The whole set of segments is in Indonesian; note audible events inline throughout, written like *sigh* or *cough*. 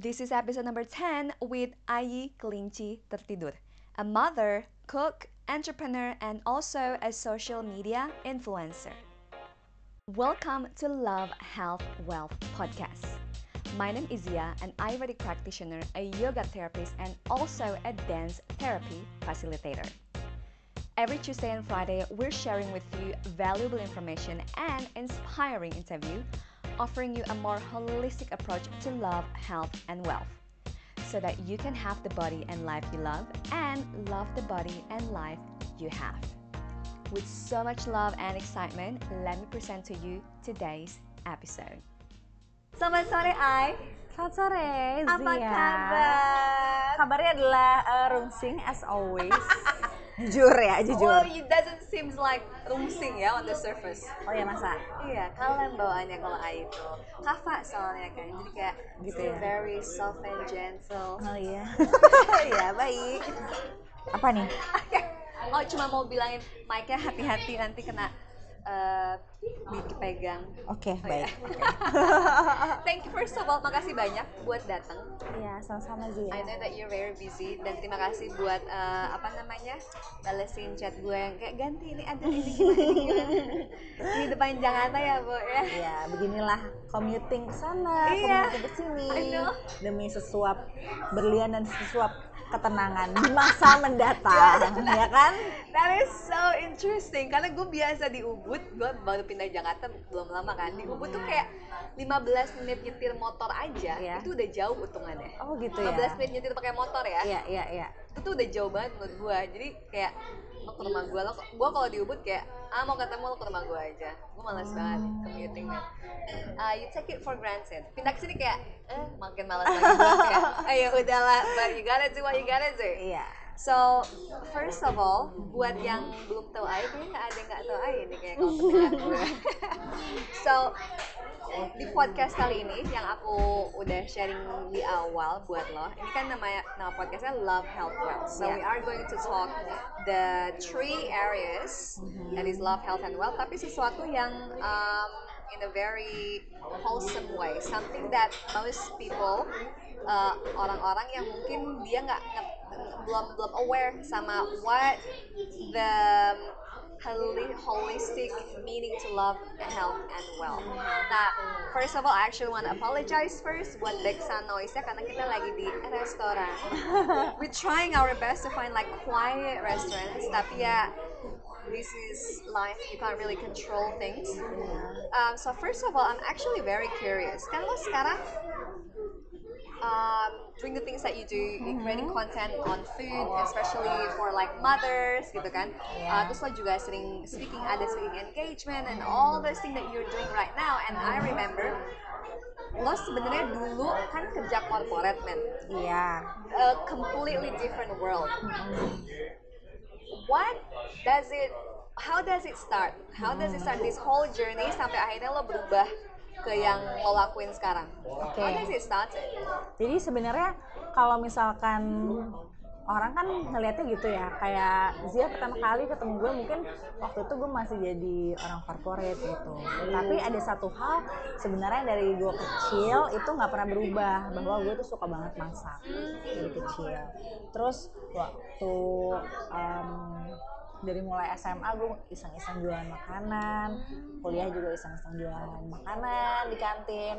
This is episode number 10 with Ayi Kelinci Tertidur, a mother, cook, entrepreneur, and also a social media influencer. Welcome to Love, Health, Wealth podcast. My name is Zia, an Ayurvedic practitioner, a yoga therapist, and also a dance therapy facilitator. Every Tuesday and Friday, we're sharing with you valuable information and inspiring interview, offering you a more holistic approach to love, health, and wealth so that you can have the body and life you love and love the body and life you have. With so much love and excitement, let me present to you today's episode. Selamat sore, Ai. Selamat sore, Zia. Apa kabar? Kabarnya adalah uh, rungsing as always. *laughs* jujur ya, jujur. Oh, it doesn't seem like rungsing ya on the surface. Oh ya masa? Iya, kalem bawaannya kalau Ai itu. Kava soalnya kan, jadi kayak Gitu ya? very soft and gentle. Oh iya. *laughs* Iya, baik. Apa nih? *laughs* Oh, cuma mau bilangin mic-nya hati-hati nanti kena eh dipegang. Oke, Oh, baik. *laughs* Thank you first of all, makasih banyak buat datang. Iya, sama-sama Zia. I know that you're very busy dan terima kasih buat eh, apa namanya balesin chat gue yang kayak ganti ini ada ini gimana ini gimana. *laughs* di depan Jakarta ya bu ya. Iya, beginilah commuting ke sana, Iya. commuting ke sini demi sesuap berlian dan sesuap ketenangan di masa mendatang, *laughs* ya kan? That is so interesting karena gue biasa di Ubud, gue baru pindah Jakarta belum lama kan. Di Ubud tuh kayak 15 menit nyetir motor aja, Iya. itu udah jauh hitungannya. Oh gitu 15 ya. menit nyetir pakai motor ya. Iya, iya, iya. Itu tuh udah jauh banget menurut gue. Jadi kayak lo ke rumah gue, lo gue kalau di Ubud kayak ah mau ketemu lo ke rumah gue aja. Gue malas banget commuting man. Uh, you take it for granted. Pindah ke sini kayak eh makin malas lagi gue *laughs* kayak ayo udahlah, but you gotta do what you gotta do. Iya. So, first of all, buat yang belum tahu Ai, kayaknya nggak ada yang nggak tahu Ai ini kayak kalau *laughs* gue. so, di podcast kali ini yang aku udah sharing di awal buat lo, ini kan namanya nama podcastnya Love Health Wealth. So, we are going to talk the three areas that is love, health, and wealth. Tapi sesuatu yang um, in a very wholesome way, something that most people uh, orang-orang yang mungkin dia nggak belum belum aware sama what the holistic meaning to love, health, and wealth. Mm-hmm. Nah, first of all, I actually want to apologize first buat background noise-nya karena kita lagi di restoran. *laughs* We're trying our best to find like quiet restaurants, tapi ya this is life. You can't really control things. Um, so first of all, I'm actually very curious. Kan lo sekarang um, doing the things that you do, you're creating content on food, especially for like mothers, gitu kan. Uh, terus lo juga sering speaking, ada speaking engagement and all those things that you're doing right now. And I remember lo sebenarnya dulu kan kerja corporate man, Iya. a completely different world. What does it? How does it start? How does it start this whole journey sampai akhirnya lo berubah ke yang lo lakuin sekarang? Oke. How does it start? Jadi sebenarnya kalau misalkan orang kan ngelihatnya gitu ya, kayak Zia pertama kali ketemu gue mungkin waktu itu gue masih jadi orang corporate gitu. Tapi ada satu hal sebenarnya dari gue kecil itu nggak pernah berubah bahwa gue tuh suka banget masak dari kecil. Terus waktu em, dari mulai SMA gue iseng-iseng jualan makanan, kuliah juga iseng-iseng jualan makanan di kantin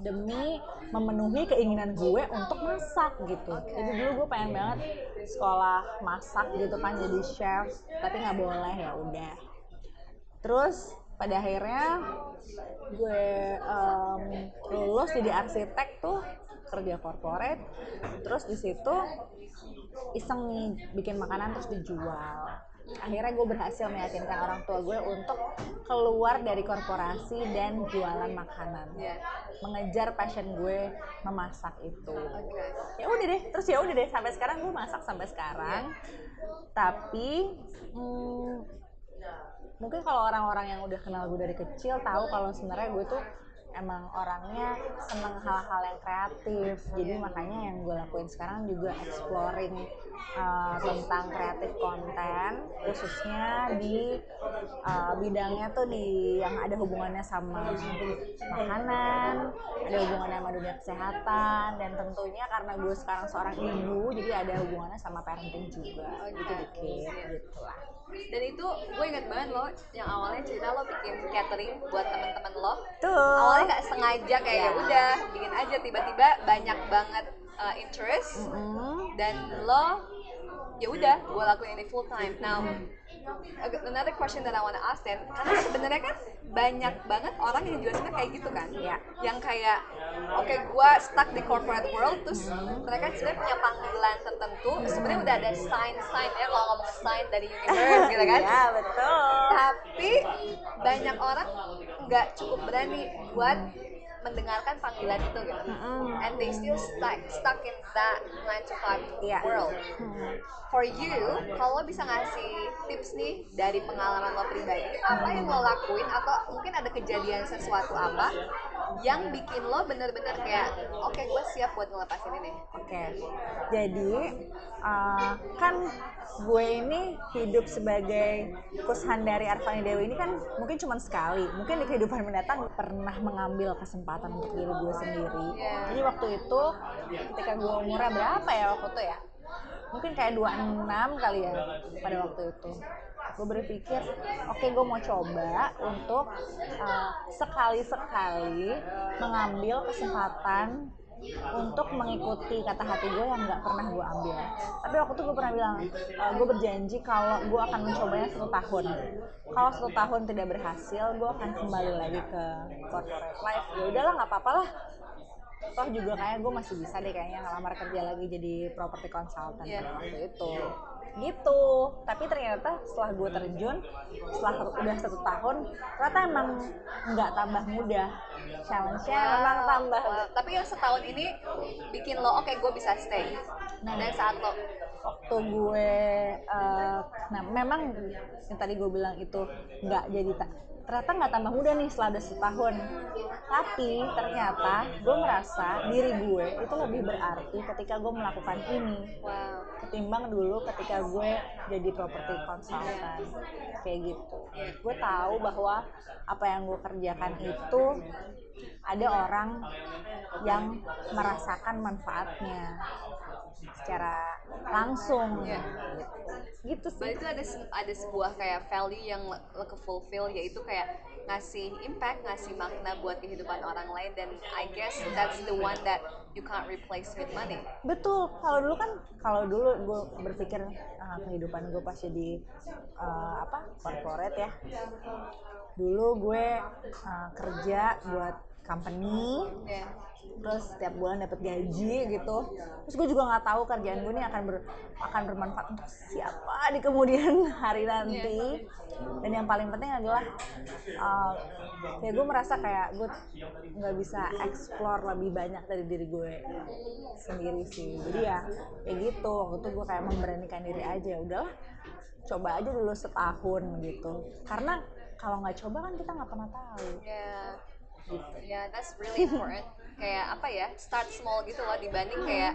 demi memenuhi keinginan gue untuk masak gitu. Jadi dulu gue pengen banget sekolah masak gitu kan jadi chef, tapi nggak boleh ya udah. Terus pada akhirnya gue em, lulus jadi arsitek tuh kerja corporate, terus di situ iseng nih bikin makanan terus dijual. Akhirnya gue berhasil meyakinkan orang tua gue untuk keluar dari korporasi dan jualan makanan. Ya. mengejar passion gue memasak itu. Ya udah deh terus ya udah deh sampai sekarang gue masak sampai sekarang. Tapi hmm, mungkin kalau orang-orang yang udah kenal gue dari kecil tahu kalau sebenarnya gue tuh emang orangnya seneng hal-hal yang kreatif. Jadi makanya yang gue lakuin sekarang juga exploring uh, tentang kreatif konten khususnya di uh, bidangnya tuh di yang ada hubungannya sama makanan ada hubungannya sama dunia kesehatan dan tentunya karena gue sekarang seorang ibu jadi ada hubungannya sama parenting juga. Oh, gitu gitu. dikit gitu lah dan itu gue inget banget lo yang awalnya cerita lo bikin catering buat temen-temen lo. Tuh awalnya nggak sengaja kayak ya Ya. udah bikin aja. Tiba-tiba banyak banget uh, interest. Mm, dan lo ya udah gue lakuin ini full time. Now another question that I wanna ask then. Karena sebenarnya kan banyak banget orang yang juga sebenarnya kayak gitu kan? Ya. yang kayak oke gue stuck di corporate world terus mereka sebenarnya punya panggilan tertentu. Sebenarnya udah ada sign sign ya kalau ngomong sign dari universe gitu kan? Ya betul. Tapi banyak orang nggak cukup berani buat mendengarkan panggilan itu gitu Mm-mm. and they still stuck stuck in that 9 to 5 Iya. world Hmm. for you kalau bisa ngasih tips nih dari pengalaman lo pribadi apa yang lo lakuin atau mungkin ada kejadian sesuatu apa yang bikin lo bener-bener kayak oke gue siap buat ngelepasin ini Oke, jadi uh, kan gue ini hidup sebagai kushan dari Arfani Dewi ini kan mungkin cuma sekali. Mungkin di kehidupan mendatang pernah mengambil kesempatan untuk diri gue sendiri. Iya. Jadi waktu itu ketika gue umurnya berapa ya waktu itu ya? Mungkin kayak 26 kali ya pada waktu itu. Gue berpikir, oke gue mau coba untuk uh, sekali-sekali mengambil kesempatan untuk mengikuti kata hati gue yang nggak pernah gue ambil. Tapi waktu itu gue pernah bilang, "Eh, gue berjanji kalau gue akan mencobanya satu tahun. Kalau satu tahun tidak berhasil, gue akan kembali lagi ke corporate life. Ya udahlah nggak apa-apa lah. Toh juga kayak gue masih bisa deh kayaknya ngelamar kerja lagi jadi property consultant Iya. pada waktu itu. Gitu. Tapi ternyata setelah gue terjun, setelah udah satu tahun, ternyata emang nggak tambah mudah. Challenge-nya memang tambah Wow. tapi yang setahun ini bikin lo oke gue bisa stay Nah. dan saat lo waktu gue eh, nah memang yang tadi gue bilang itu nggak jadi ta- ternyata nggak tambah mudah nih setelah udah setahun. Tapi ternyata gue merasa diri gue itu lebih berarti ketika gue melakukan ini. Wow ketimbang dulu ketika gue jadi property consultant. Kayak gitu. Gue tahu bahwa apa yang gue kerjakan itu ada orang yang merasakan manfaatnya secara langsung. Iya. gitu sih. Itu ada se- ada sebuah kayak value yang ke fulfill yaitu kayak ngasih impact, ngasih makna buat kehidupan orang lain dan I guess that's the one that you can't replace with money. betul kalau dulu kan kalau dulu gue berpikir ah, kehidupan gue pas jadi eh, apa corporate ya dulu gue eh, kerja buat company terus setiap bulan dapat gaji gitu. Terus gue juga nggak tahu kerjaan gue ini akan ber, akan bermanfaat untuk siapa di kemudian *laughs* hari nanti. Dan yang paling penting adalah uh, ya gue merasa kayak gue nggak bisa explore lebih banyak dari diri gue sendiri sih. Jadi ya kayak gitu. Waktu itu gue kayak memberanikan diri aja Ya udahlah coba aja dulu setahun gitu. Karena kalau nggak coba kan kita nggak pernah tahu. Ya. Ya, that's really important. kayak apa ya? Start small gitu loh dibanding kayak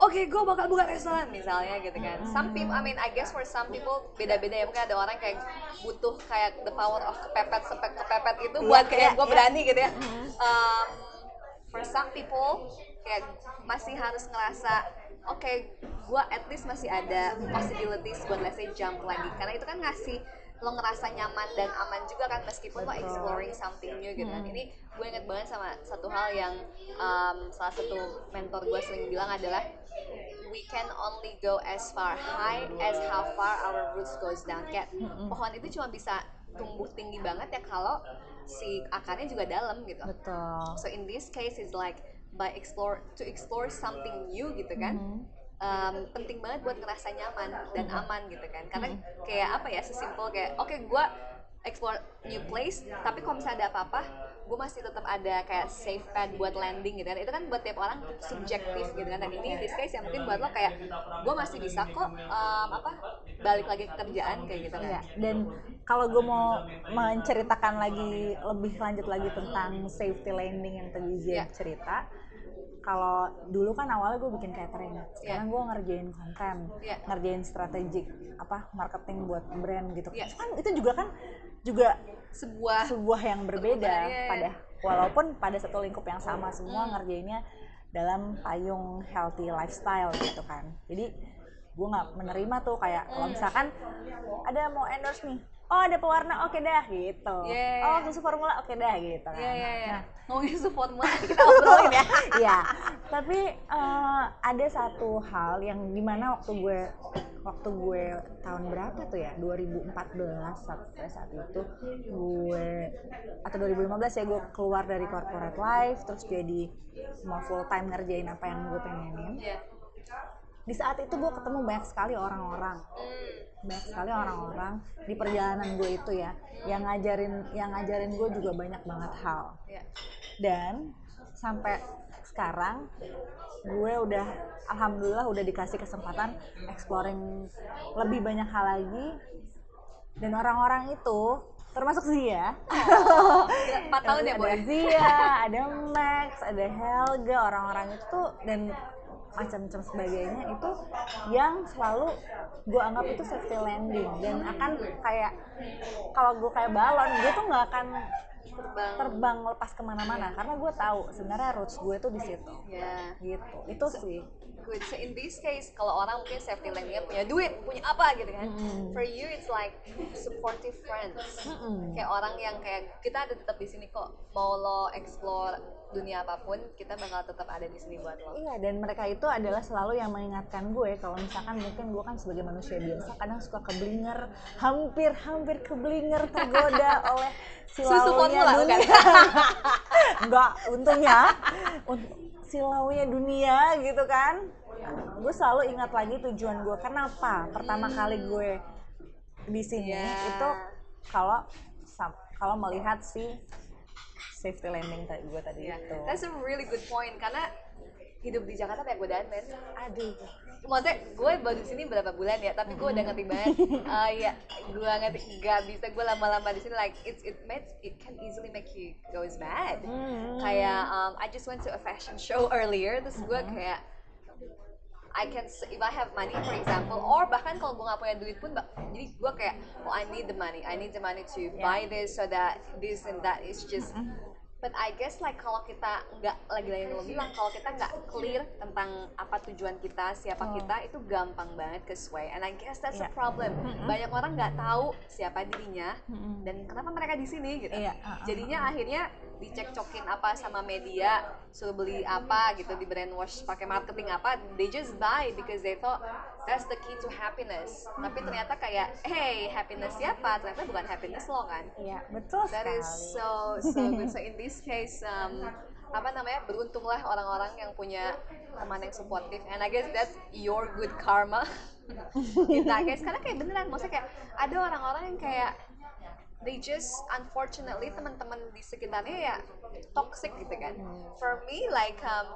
oke, gue bakal buka restoran misalnya gitu kan. Some people, I mean, I guess for some people beda-beda ya. Mungkin ada orang kayak butuh kayak the power of kepepet sepet kepepet itu buat kayak iya, gue iya. berani gitu ya. Um, for some people kayak masih harus ngerasa oke gue at least masih ada possibilities buat let's say jump lagi karena itu kan ngasih lo ngerasa nyaman dan aman juga kan meskipun lo exploring something new gitu kan Hmm. ini gue inget banget sama satu hal yang um, salah satu mentor gue sering bilang adalah we can only go as far high as how far our roots goes down kayak Mm-mm. pohon itu cuma bisa tumbuh tinggi banget ya kalau si akarnya juga dalam gitu betul So in this case is like by explore to explore something new gitu kan. Mhm. Um, penting banget buat ngerasa nyaman dan aman gitu kan. Karena kayak apa ya sesimpel kayak oke gua explore new place tapi kalau misalnya ada apa-apa gue masih tetap ada kayak safe pad buat landing gitu kan itu kan buat tiap orang subjektif gitu kan dan ini in this case ya mungkin buat lo kayak gue masih bisa kok um, apa balik lagi ke kerjaan kayak gitu kan Iya, dan kalau gue mau menceritakan lagi lebih lanjut lagi tentang safety landing yang tadi Zia Iya. cerita, kalau dulu kan awalnya gue bikin catering, sekarang gue ngerjain konten, Iya. ngerjain strategik apa marketing buat brand gitu. Iya. Kan itu juga kan juga sebuah sebuah yang berbeda Iya, iya. pada walaupun pada satu lingkup yang sama semua ngerjainnya dalam payung healthy lifestyle gitu kan jadi gue nggak menerima tuh kayak kalau Hmm. misalkan ada mau endorse nih oh ada pewarna oke dah gitu Yeah. oh susu formula oke dah gitu kan Iya iya iya. Nah, Ngomongin susu formula kita obrolin ya. *laughs* Iya, tapi eh, ada satu hal yang di mana waktu gue waktu gue tahun berapa tuh ya 2014 saat saat itu gue atau 2015 ya gue keluar dari corporate life terus jadi mau full time ngerjain apa yang gue pengenin Iya. Di saat itu gue ketemu banyak sekali orang-orang Hmm. banyak sekali orang-orang di perjalanan gue itu ya yang ngajarin yang ngajarin gue juga banyak banget hal Iya. dan sampai sekarang gue udah alhamdulillah udah dikasih kesempatan exploring lebih banyak hal lagi dan orang-orang itu termasuk Zia Oh, tahun ya ada boy. Zia ada Max ada Helga orang-orang itu tuh dan macam-macam sebagainya itu yang selalu gue anggap itu safety landing dan akan kayak kalau gue kayak balon gue tuh nggak akan Terbang. terbang lepas ke mana-mana karena gue tahu sebenarnya roots gue tuh di situ Ya. gitu itu sih Good. So in this case, kalau orang mungkin safety landingnya punya duit, punya apa gitu kan. Mm-mm. For you, it's like supportive friends. Mm-mm. Kayak orang yang kayak kita ada tetap di sini kok. Mau lo explore dunia apa pun, kita bakal tetap ada di sini buat lo. Iya dan mereka itu adalah selalu yang mengingatkan gue kalau misalkan mungkin gue kan sebagai manusia biasa kadang suka keblinger hampir hampir keblinger tergoda *laughs* oleh silaunya formula, dunia *laughs* enggak untungnya un- silaunya dunia gitu kan gue selalu ingat lagi tujuan gue kenapa pertama kali gue di sini Iya. itu kalau kalau melihat si safety landing tadi gue tadi Yeah. itu That's a really good point karena hidup di Jakarta banyak godaan men. aduh Maksudnya gue baru di sini berapa bulan ya, tapi gue udah ngerti banget. Uh, ya, gue ngerti gak bisa gue lama-lama di sini like it's it makes it can easily make you goes mad. Hmm. Kayak um, I just went to a fashion show *laughs* earlier, terus gue Hmm. kayak I can if I have money for example, or bahkan kalau gue gak punya duit pun, jadi gue kayak oh I need the money, I need the money to buy this so that this and that is just But I guess like kalau kita nggak lagi-lagi yang lo bilang kalau kita nggak clear tentang apa tujuan kita, siapa Oh. kita itu gampang banget ke sway. And I guess that's a Iya. problem. Banyak orang nggak tahu siapa dirinya Mm-mm. dan kenapa mereka di sini gitu. Iya, uh-uh. Jadinya akhirnya dicekcokin apa sama media, suruh beli apa gitu, di brainwash pakai marketing apa, they just buy because they thought that's the key to happiness. Tapi ternyata kayak, hey happiness siapa? Ternyata bukan happiness lo kan. Iya, betul That sekali. is so so good. So in this case, um, apa namanya beruntunglah orang-orang yang punya teman yang supportive. And I guess that's your good karma. *laughs* in that case, karena kayak beneran, maksudnya kayak ada orang-orang yang kayak they just unfortunately teman-teman di sekitarnya ya toxic gitu kan. For me like um,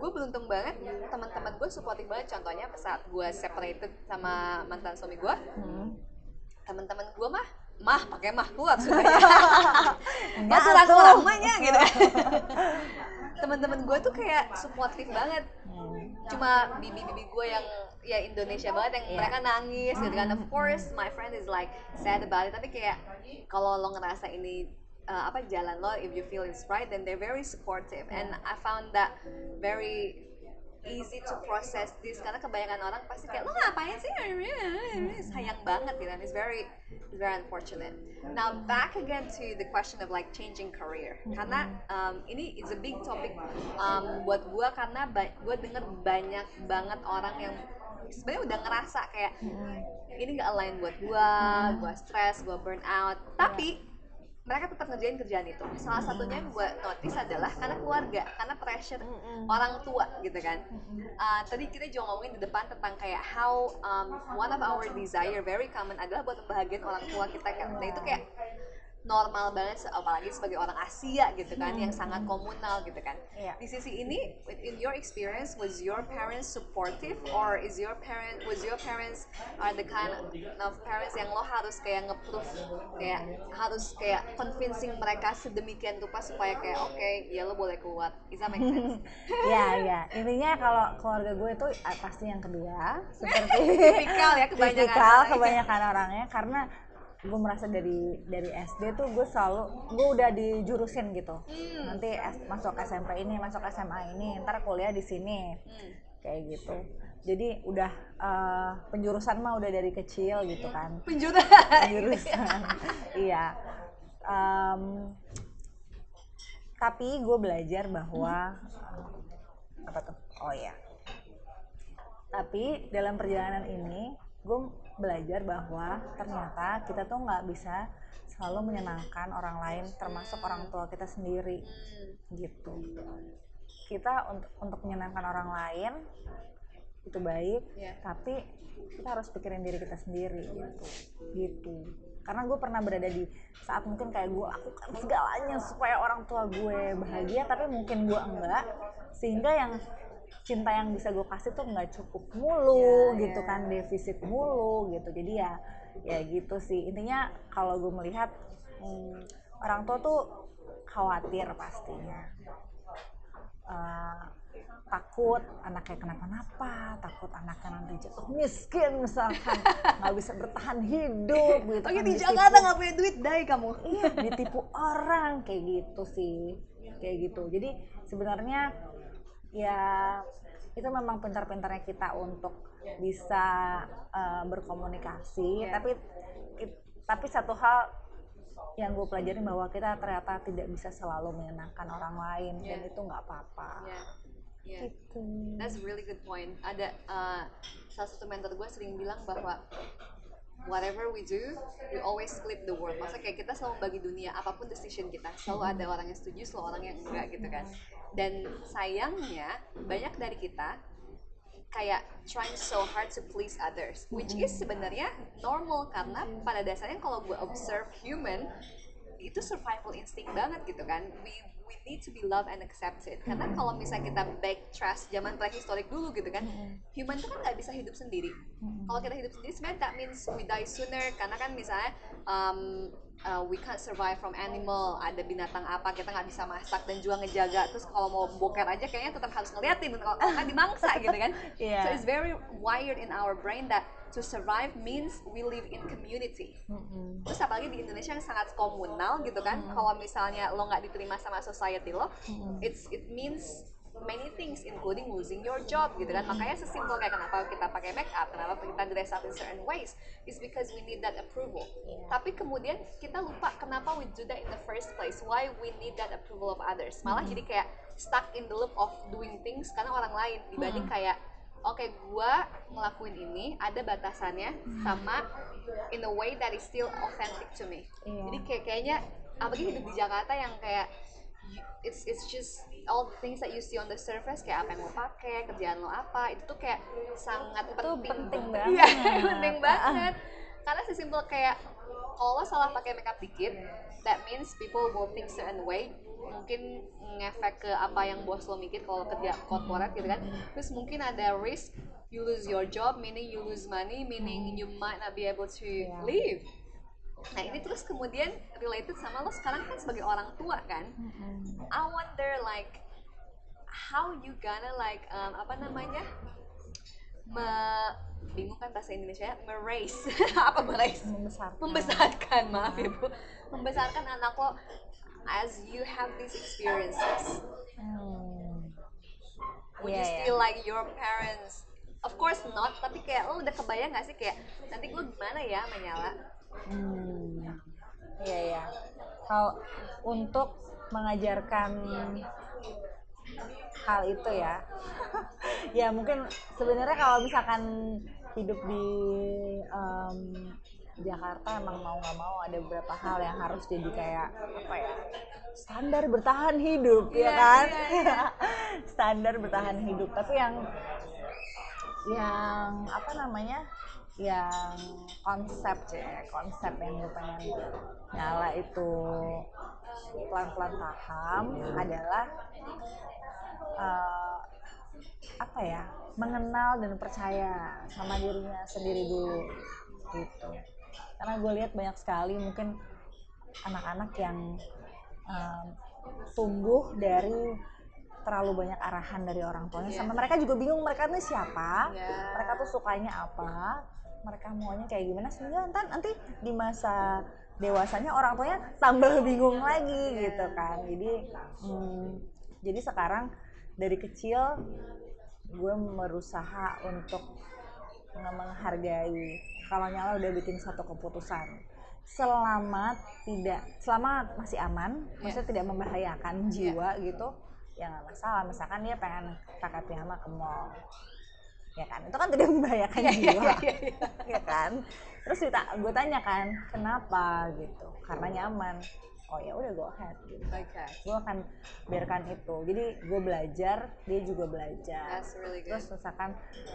gue beruntung banget teman-teman gue supportive banget. Contohnya saat gue separated sama mantan suami gue, Hmm. teman-teman gue mah mah pakai mah kuat sudah ya Enggak Baturan tuh. orang mahnya gitu *laughs* teman-teman gue tuh kayak supportive banget. Cuma bibi-bibi gue yang ya Indonesia banget yang Iya. mereka nangis gitu kan. Of course my friend is like sad about it. Tapi kayak kalau lo ngerasa ini uh, apa jalan lo if you feel right then they're very supportive. And I found that very easy to process this. Karena kebanyakan orang pasti kayak lo ngapain sih? Sayang banget gitu and it's very very unfortunate. Now back again to the question of like changing career. Karena um, ini is a big topic um, buat gua karena ba- gua denger banyak banget orang yang sebenarnya udah ngerasa kayak ini gak align buat gua gua stress gua burn out. Tapi mereka tetap ngerjain kerjaan itu. Salah satunya yang gue notice adalah karena keluarga karena pressure orang tua gitu kan. Uh, tadi kita juga ngomongin di depan tentang kayak how um, one of our desire very common adalah buat membahagiakan orang tua kita kan. Nah itu kayak normal banget apalagi sebagai orang Asia gitu kan yang sangat komunal gitu kan. Iya. di sisi ini in your experience was your parents supportive or is your parent was your parents are the kind of parents yang lo harus kayak nge-proof kayak harus kayak convincing mereka sedemikian rupa supaya kayak oke ya lo boleh keluar. Is that make sense? *laughs* Ya ya intinya kalau keluarga gue itu ah, pasti yang kedua seperti *laughs* tipikal ya kebanyakan tipikal kebanyakan orangnya karena gue merasa dari dari SD tuh gue selalu gue udah dijurusin gitu. Hmm. nanti S- masuk SMP ini masuk SMA ini ntar kuliah di sini. Hmm. kayak gitu. Jadi udah eh, penjurusan mah udah dari kecil gitu kan. Penjuta jurusan *laughs* iya. Em, tapi gue belajar bahwa eh, apa tuh? Oh ya tapi dalam perjalanan ini gue belajar bahwa ternyata kita tuh nggak bisa selalu menyenangkan orang lain termasuk orang tua kita sendiri. Gitu. Kita untuk untuk menyenangkan orang lain itu baik Iya. tapi kita harus pikirin diri kita sendiri gitu. Gitu. Karena gue pernah berada di saat mungkin kayak gue lakukan segalanya supaya orang tua gue bahagia tapi mungkin gue enggak sehingga yang cinta yang bisa gue kasih tuh nggak cukup mulu Iya, gitu iya. kan defisit mulu gitu. Jadi ya ya gitu sih. Intinya kalau gue melihat hmm, orang tua tuh khawatir pastinya. Eh, takut anaknya kenapa-napa takut anaknya nanti jatuh miskin misalkan *laughs* nggak bisa bertahan hidup gitu Oke kan, di Jakarta nggak punya duit dai kamu. Iya ditipu orang kayak gitu sih kayak gitu. Jadi sebenarnya ya itu memang pintar-pintarnya kita untuk bisa eh, berkomunikasi Iya. tapi it- tapi satu hal yang gue pelajarin bahwa kita ternyata tidak bisa selalu menyenangkan orang lain dan Iya. itu nggak apa-apa ya ya gitu That's a really good point. Ada uh, salah satu mentor gue sering bilang bahwa whatever we do, we always split the world. Maksudnya kayak kita selalu membagi dunia, apa pun decision kita, selalu ada orang yang setuju, selalu orang yang enggak gitu kan. Dan sayangnya banyak dari kita kayak trying so hard to please others, which is sebenarnya normal karena pada dasarnya kalau gue observe human itu survival instinct banget gitu kan. We we need to be loved and accepted. Karena kalau misalnya kita back trust zaman prehistorik dulu gitu kan, human tuh kan nggak bisa hidup sendiri. Kalau kita hidup sendiri sebenarnya that means we die sooner karena kan misalnya um, uh, we can't survive from animal. Ada binatang apa kita nggak bisa masak dan juga ngejaga. Terus kalau mau boker aja kayaknya tetap harus ngeliatin kalau nggak dimangsa gitu kan. Iya. *laughs* So it's very wired in our brain that to survive means we live in community. Terus apalagi di Indonesia yang sangat komunal gitu kan, kalau misalnya lo nggak diterima sama society lo, it's it means many things including losing your job gitu kan. Makanya sesimpel kayak kenapa kita pakai make up, kenapa kita dress up in certain ways, is because we need that approval. Iya. Tapi kemudian kita lupa kenapa we do that in the first place, why we need that approval of others. Malah jadi kayak stuck in the loop of doing things karena orang lain dibanding kayak oke gua ngelakuin ini ada batasannya sama in a way that is still authentic to me. Iya. Jadi kayak kayaknya apalagi hidup di Jakarta yang kayak it's it's just all the things that you see on the surface kayak apa yang lo pakai, kerjaan lo apa, itu tuh kayak sangat Itu penting. penting *laughs* Iya, banget. *laughs* penting banget. Karena sesimpel kayak kalau lo salah pakai makeup dikit, that means people will think certain way. Mungkin ngefek ke apa yang bos lo mikir kalau kerja corporate gitu kan. Terus mungkin ada risk you lose your job, meaning you lose money, meaning you might not be able to Iya. live. Nah ini terus kemudian related sama lo sekarang kan sebagai orang tua kan. I wonder like how you gonna like um, apa namanya? Me bingung kan bahasa Indonesia meraise. *laughs* Apa meraise? Membesarkan. Membesarkan maaf ya bu membesarkan anak lo as you have these experiences. Hmm. would Iya, you iya. still like your parents? Of course not tapi kayak lo udah kebayang gak sih? Kayak nanti gue gimana ya menyala Hmm. Iya ya. Kalau untuk mengajarkan hal itu ya, *laughs* ya mungkin sebenarnya kalau misalkan hidup di em, Jakarta emang mau nggak mau ada beberapa hal yang harus jadi kayak apa ya standar bertahan hidup ya Iya, kan iya, iya. *laughs* standar bertahan hidup tapi yang yang apa namanya yang konsep ya konsep yang gue pengen nyala itu pelan-pelan paham adalah eh, apa ya mengenal dan percaya sama dirinya sendiri dulu gitu karena gue lihat banyak sekali mungkin anak-anak yang em, tumbuh dari terlalu banyak arahan dari orang tuanya Iya. sama mereka juga bingung mereka ini siapa Iya. mereka tuh sukanya apa mereka maunya kayak gimana sehingga ntar nanti di masa dewasanya orang tuanya tambah bingung lagi Iya. gitu kan. Jadi hmm, jadi sekarang dari kecil gue berusaha untuk menghargai kalau nyala udah bikin satu keputusan. Selama tidak selama masih aman maksudnya tidak membahayakan jiwa gitu ya nggak masalah. Misalkan dia pengen pakai piyama ke mall ya kan? Itu kan tidak membahayakan Iya, jiwa iya, iya. ya kan? Terus kita gue tanya kan kenapa? Gitu. Karena nyaman. Oh ya udah go ahead. Gitu. Oke. gue akan biarkan itu. Jadi gue belajar dia juga belajar. That's really good. terus misalkan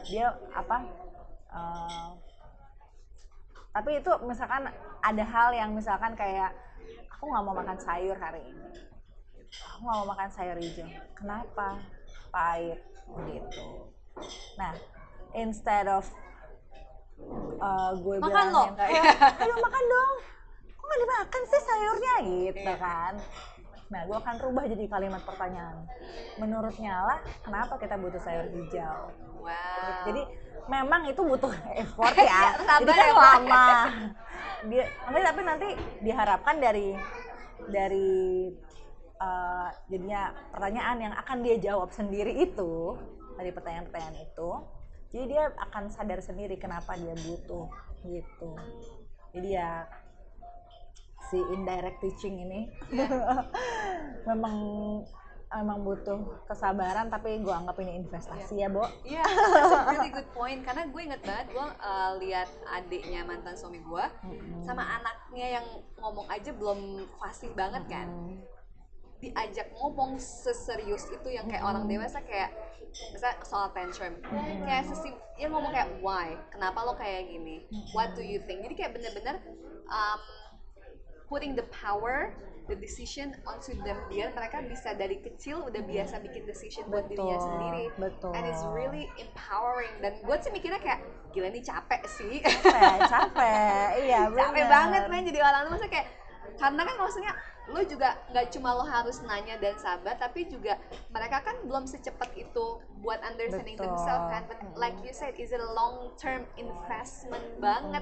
dia apa eh, tapi itu misalkan ada hal yang misalkan kayak aku nggak mau makan sayur hari ini. Aku nggak mau makan sayur hijau. Kenapa? Pahit. Gitu. Nah instead of eh, gue Makan bilang lo. yang kayak ayo makan dong. Kok nggak dimakan sih sayurnya? Gitu Iya. kan. Nah gue akan rubah jadi kalimat pertanyaan. Menurut Nyala kenapa kita butuh sayur hijau? Wow. jadi memang itu butuh effort ya. *laughs* Sabar jadi kan ya, lama. Dia nanti tapi nanti diharapkan dari dari eh, jadinya pertanyaan yang akan dia jawab sendiri itu dari pertanyaan-pertanyaan itu jadi dia akan sadar sendiri kenapa dia butuh gitu. Jadi ya si indirect teaching ini *laughs* memang memang butuh kesabaran tapi gue anggap ini investasi ya Bo. Iya, that's a really good point. Karena gue inget banget, gue uh, lihat adiknya mantan suami gue sama anaknya yang ngomong aja belum fasih banget kan. Diajak ngomong seserius itu yang kayak orang dewasa kayak misalnya soal tantrum, kayak sesim, dia ngomong kayak why, kenapa lo kayak gini, what do you think. Jadi kayak bener-bener um, putting the power the decision onto them biar mereka bisa dari kecil udah biasa bikin decision buat dirinya Betul, sendiri. Betul. and it's really empowering. Dan gue sih mikirnya kayak gila nih capek sih. Capek capek. Iya *laughs* capek bener. banget main jadi orang tuh maksudnya kayak karena kan maksudnya lo juga nggak cuma lo harus nanya dan sabar tapi juga mereka kan belum secepat itu buat understanding Betul. themselves kan but like you said is it a long term investment banget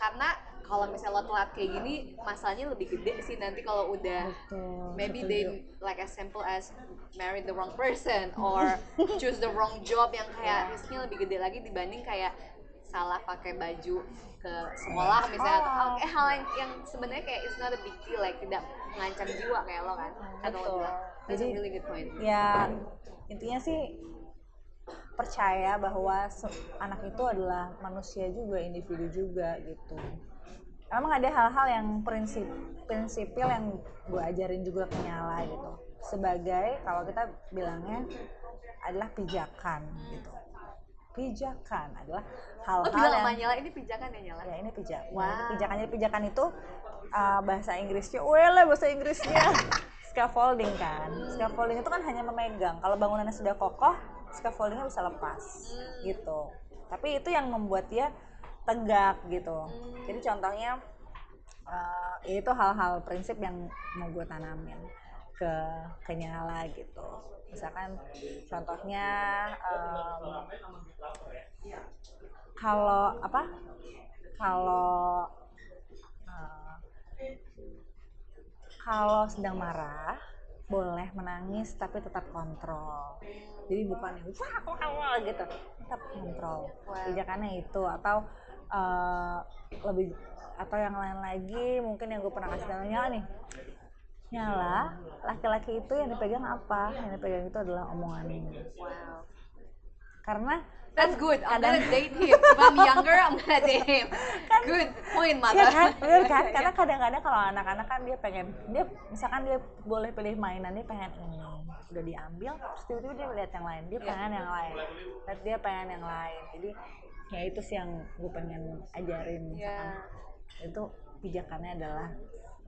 karena kalau misalnya lo telat kayak gini masalahnya lebih gede sih nanti kalau udah Betul, maybe setuju. they like as simple as marry the wrong person or *laughs* choose the wrong job yang kayak risknya lebih gede lagi dibanding kayak salah pakai baju ke sekolah misalnya atau Oh. kayak hal yang, yang sebenarnya kayak it's not a big deal like tidak mengancam jiwa kayak lo kan kata lo Betul. that's a Jadi- really good point. ya intinya sih percaya bahwa anak itu adalah manusia juga individu juga gitu. Emang ada hal-hal yang prinsip prinsipil yang gue ajarin juga ke nyala gitu. Sebagai kalau kita bilangnya adalah pijakan gitu pijakan adalah lo hal-hal bilang yang sama nyala ini pijakan ya nyala? Ya ini pijakan Wow. Ini pijakan jadi pijakan itu uh, bahasa Inggrisnya wele bahasa Inggrisnya. *laughs* Scaffolding kan? Scaffolding itu kan hanya memegang. Kalau bangunannya sudah kokoh scaffoldingnya bisa lepas Hmm. gitu. Tapi itu yang membuat dia tegak gitu. Jadi contohnya uh, itu hal-hal prinsip yang mau gue tanamin ke ke nyala gitu. Misalkan contohnya um, kalau apa kalau uh, kalau sedang marah boleh menangis tapi tetap kontrol. Jadi bukan yang wah wah gitu. Tetap kontrol. Pijakannya itu. Atau uh, lebih atau yang lain lagi mungkin yang gue pernah kasih tahu nyala nih nyala laki-laki itu yang dipegang apa yang dipegang itu adalah omongannya wow karena That's good. I'm kadang- gonna date him. If I'm younger, I'm gonna date him. *laughs* Good point, Iya mother. kan, bener kan? *laughs* Karena kadang-kadang kalau anak-anak kan dia pengen, dia misalkan dia boleh pilih mainan, dia pengen ini, udah diambil, terus tiba-tiba dia lihat yang lain, dia Iya. pengen yang lain, dan dia pengen yang lain. Jadi ya itu sih yang gue pengen ajarin. Misalkan Ya. itu pijakannya adalah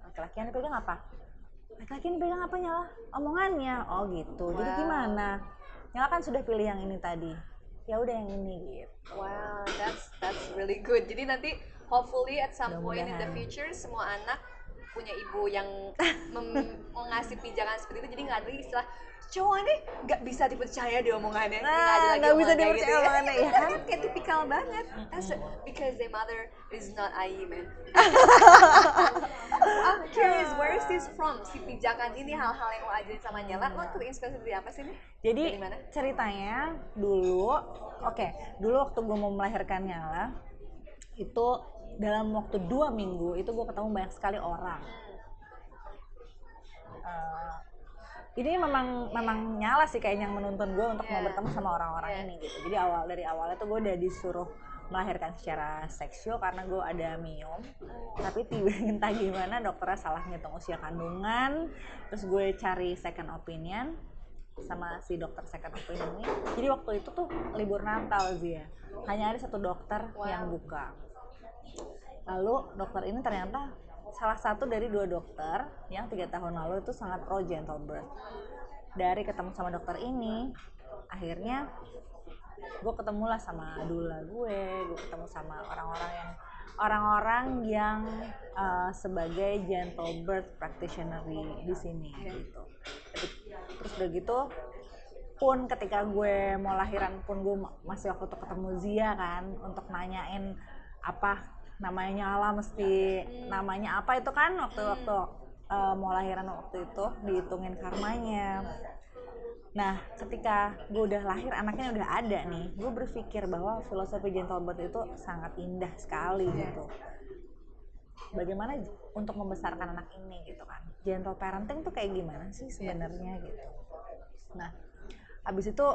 laki-laki yang dipegang apa? Laki-laki yang dipegang apa nyala? Omongannya. Oh gitu. Jadi Wow. gimana? Nyala kan sudah pilih yang ini tadi. Ya udah yang ini gitu. Wow, that's that's really good. Jadi nanti hopefully at some point in the future semua anak punya ibu yang *laughs* mengasih pijakan seperti itu. Jadi nggak ada istilah cowok ini nggak bisa dipercaya deh omongannya. Nah, nggak bisa dipercaya gitu omongannya, ya kan? kayak tipikal banget. That's a- because their mother is not IE man. *laughs* I'm curious, where is this from? Si pijakan ini hal-hal yang lo ajarin sama Nyala, lo terinspirasi dari apa sih nih? Jadi ceritanya dulu, oke, dulu waktu gue mau melahirkan Nyala, itu dalam waktu dua minggu itu gue ketemu banyak sekali orang. Eh, ini memang memang nyala sih kayaknya yang menuntun gue untuk mau Yeah. bertemu sama orang-orang Yeah. ini gitu. Jadi awal dari awalnya tuh gue udah disuruh melahirkan secara seksual karena gue ada miom tapi tiba *laughs* entah gimana dokternya salah ngitung usia kandungan terus gue cari second opinion sama si dokter second opinion ini jadi waktu itu tuh libur Natal sih ya hanya ada satu dokter Wow. yang buka lalu dokter ini ternyata salah satu dari dua dokter yang tiga tahun lalu itu sangat pro gentle birth. Dari ketemu sama dokter ini akhirnya gue ketemulah sama dula gue gue ketemu sama orang-orang yang orang-orang yang uh, sebagai gentle birth practitioner di di sini gitu. Terus udah gitu pun ketika gue mau lahiran pun gue ma- masih waktu itu ketemu Zia kan untuk nanyain apa namanya nyala mesti namanya apa itu kan waktu waktu uh, mau lahiran waktu itu dihitungin karmanya Nah, ketika gue udah lahir, anaknya udah ada nih, gue berpikir bahwa filosofi gentle birth itu sangat indah sekali gitu. Bagaimana untuk membesarkan anak ini gitu kan? Gentle parenting tuh kayak gimana sih sebenarnya gitu? Nah, abis itu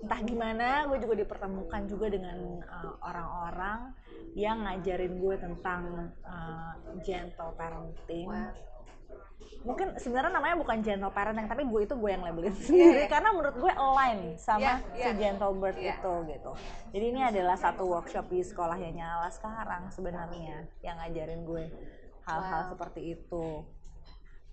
entah gimana, gue juga dipertemukan juga dengan uh, orang-orang yang ngajarin gue tentang uh, gentle parenting Wow. mungkin sebenarnya namanya bukan gentle parenting tapi gue itu gue yang labelin sendiri iya. karena menurut gue align sama Iya, si iya. gentle birth Iya. itu gitu jadi ini adalah satu workshop di sekolahnya nyala sekarang sebenarnya yang ngajarin gue hal-hal Wow. seperti itu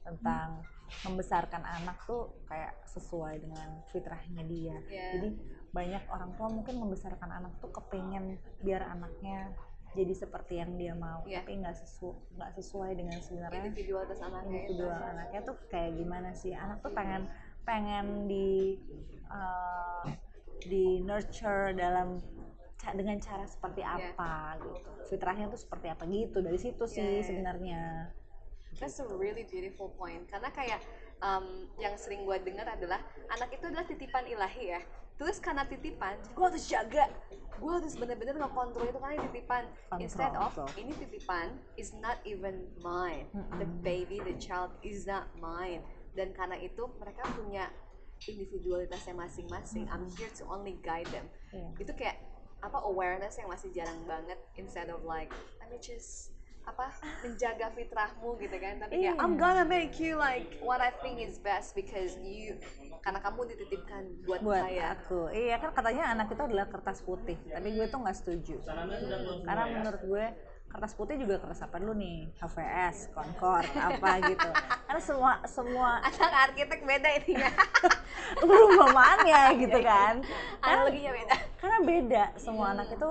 tentang membesarkan anak tuh kayak sesuai dengan fitrahnya dia Iya. jadi banyak orang tua mungkin membesarkan anak tuh kepengen biar anaknya jadi seperti yang dia mau Iya. tapi nggak sesu nggak sesuai dengan sebenarnya Individualitas anaknya itu. individual anaknya tuh kayak gimana sih anak tuh pengen pengen di uh, di nurture dalam dengan cara seperti Iya. apa gitu fitrahnya tuh seperti apa gitu dari situ sih iya. sebenarnya That's a really beautiful point. Karena kayak um, yang sering gue dengar adalah anak itu adalah titipan ilahi ya. Terus karena titipan, gue harus jaga. Gue harus bener-bener ngekontrol itu karena titipan. Instead of ini titipan is not even mine. The baby, the child is not mine. Dan karena itu mereka punya individualitasnya masing-masing. I'm here to only guide them. Iya. Itu kayak apa awareness yang masih jarang banget instead of like let me just apa menjaga fitrahmu gitu kan. Tapi kayak Iya. I'm gonna make you like what I think is best because you karena kamu dititipkan buat, buat saya. aku. Iya kan katanya anak itu adalah kertas putih. Tapi gue tuh nggak setuju. Karena menurut gue kertas putih juga kertas apa dulu nih? HVS, Concord, apa gitu. Karena semua semua anak arsitek beda ininya perumpamannya gitu kan. Karena, analoginya beda. karena beda. Semua anak itu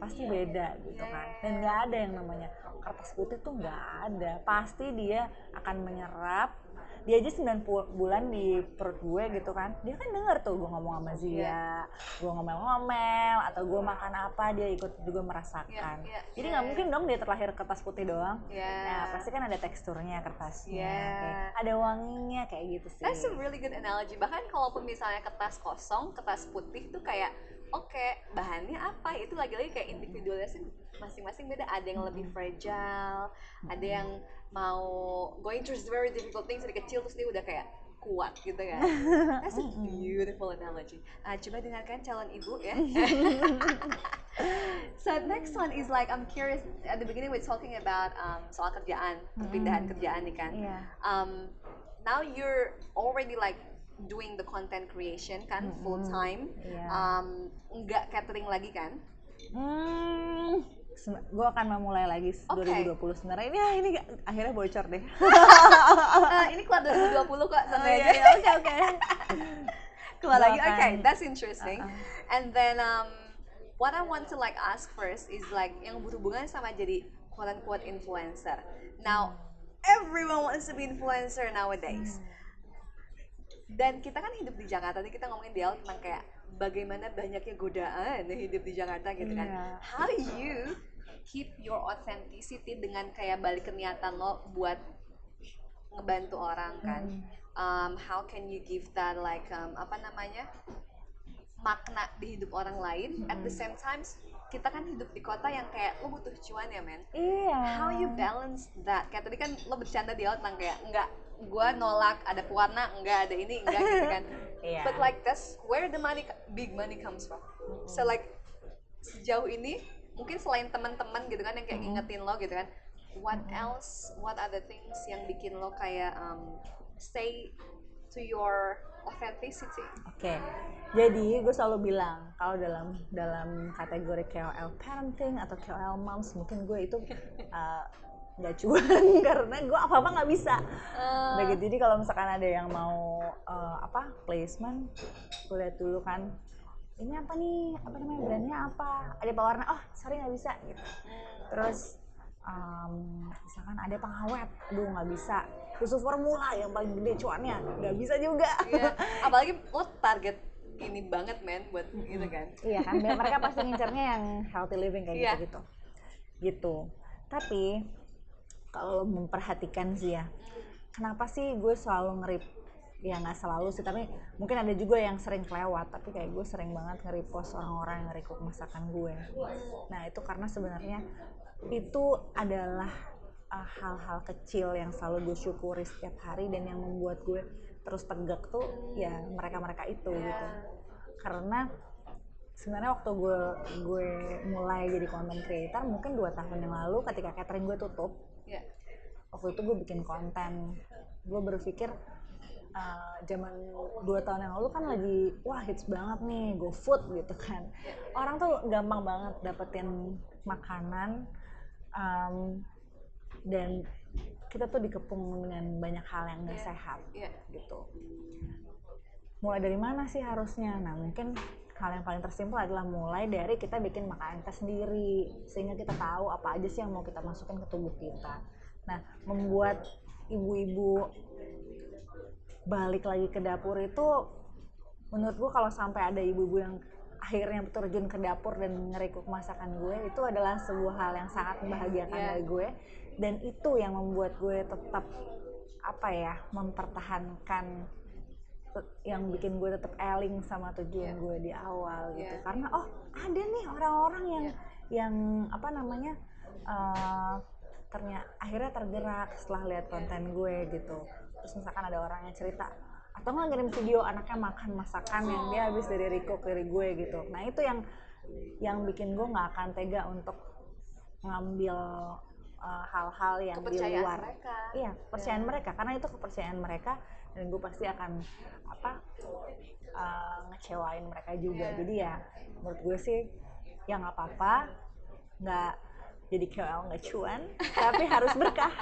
pasti beda gitu kan. Dan nggak ada yang namanya kertas putih tuh nggak ada. Pasti dia akan menyerap. Dia aja 9 pu- bulan di perut gue gitu kan. Dia kan denger tuh gue ngomong sama Zia gue ngomel-ngomel atau gue makan apa dia ikut juga merasakan. Iya, iya, jadi nggak mungkin dong dia terlahir kertas putih doang. Iya. nah pasti kan ada teksturnya kertasnya Iya. kayak ada wanginya kayak gitu sih That's a really good analogy. Bahkan kalaupun misalnya kertas kosong, kertas putih tuh kayak oke bahannya apa? Itu lagi-lagi kayak individualitasnya masing-masing beda. Ada yang lebih fragile, ada yang mau going through very difficult things dari kecil terus dia udah kayak kuat gitu kan *laughs* that's a beautiful analogy Ah, coba dengarkan calon ibu ya *laughs* so next one is like I'm curious at the beginning we're talking about um, soal kerjaan perpindahan kerjaan nih kan Iya. um, now you're already like doing the content creation kan full time Iya. um, nggak catering lagi kan Hmm, gue akan memulai lagi Oke. 2020 sebenarnya. Ini ini akhirnya bocor deh. *laughs* Eh, ini keluar 2020 kok santai iya, aja iya, oke oke. *laughs* keluar lagi oke akan- that's interesting Uh-uh. and then um, what I want to like ask first is like yang berhubungan sama jadi quote unquote influencer now everyone wants to be influencer nowadays dan kita kan hidup di Jakarta tadi kita ngomongin di awal tentang kayak bagaimana banyaknya godaan hidup di Jakarta gitu kan. Iya. how you keep your authenticity dengan kayak balik ke niatan lo buat ngebantu orang kan? Um, how can you give that like um, apa namanya makna di hidup orang lain? At the same time kita kan hidup di kota yang kayak lo butuh cuan ya men. Iya. how you balance that? Kayak tadi kan lo bercanda di awal tentang kayak enggak gua nolak ada pewarna enggak ada ini enggak gitu kan. *laughs* Iya. but like that's where the money big money comes from. So like sejauh ini mungkin selain teman-teman gitu kan yang kayak ngingetin lo gitu kan what else what other things yang bikin lo kayak um, stay to your authenticity? Oke, jadi gue selalu bilang kalau dalam dalam kategori KOL parenting atau KOL moms mungkin gue itu *laughs* uh, nggak cuan *laughs* karena gue apa apa nggak bisa. Udah gitu, jadi kalau misalkan ada yang mau uh, apa placement, gue lihat dulu kan ini apa nih apa namanya brandnya apa ada pewarna oh sorry nggak bisa gitu terus um, misalkan ada pengawet aduh nggak bisa susu formula yang paling gede cuannya nggak bisa juga Iya. *laughs* apalagi lo target ini banget men buat gitu kan Iya kan, mereka pasti *laughs* ngincernya yang healthy living kayak Iya. gitu-gitu. Gitu. Tapi kalau memperhatikan sih ya, kenapa sih gue selalu ngerip? Ya nggak selalu sih tapi mungkin ada juga yang sering kelewat tapi kayak gue sering banget nge-repost orang-orang yang nge-recook masakan gue. Nah itu karena sebenarnya itu adalah uh, hal-hal kecil yang selalu gue syukuri setiap hari dan yang membuat gue terus tegak tuh ya mereka-mereka itu gitu. Karena sebenarnya waktu gue gue mulai jadi content creator mungkin dua tahun yang lalu ketika catering gue tutup ya waktu itu gue bikin konten. Gue berpikir uh, zaman dua tahun yang lalu kan lagi wah hits banget nih go food gitu kan. Orang tuh gampang banget dapetin makanan um, dan kita tuh dikepung dengan banyak hal yang gak sehat Iya. gitu. Mulai dari mana sih harusnya? Nah mungkin hal yang paling tersimpel adalah mulai dari kita bikin makanan kita sendiri sehingga kita tahu apa aja sih yang mau kita masukin ke tubuh kita nah membuat ibu-ibu balik lagi ke dapur itu menurut gue kalau sampai ada ibu-ibu yang akhirnya terjun ke dapur dan ngerikuk masakan gue itu adalah sebuah hal yang sangat membahagiakan Iya. dari gue dan itu yang membuat gue tetap apa ya mempertahankan yang bikin gue tetap eling sama tujuan Iya. gue di awal gitu Iya. karena oh ada nih orang-orang yang Iya. yang apa namanya ternyata akhirnya tergerak setelah lihat Iya. konten gue gitu terus misalkan ada orang yang cerita atau nggak ngirim video anaknya makan masakan yang dia habis dari Riko dari gue gitu nah itu yang yang bikin gue nggak akan tega untuk ngambil uh, hal-hal yang di luar mereka iya kepercayaan mereka karena itu kepercayaan mereka dan gue pasti akan apa uh, ngecewain mereka juga. Iya. jadi ya menurut gue sih ya nggak apa-apa. Nggak jadi KOL nggak cuan *laughs* tapi harus berkah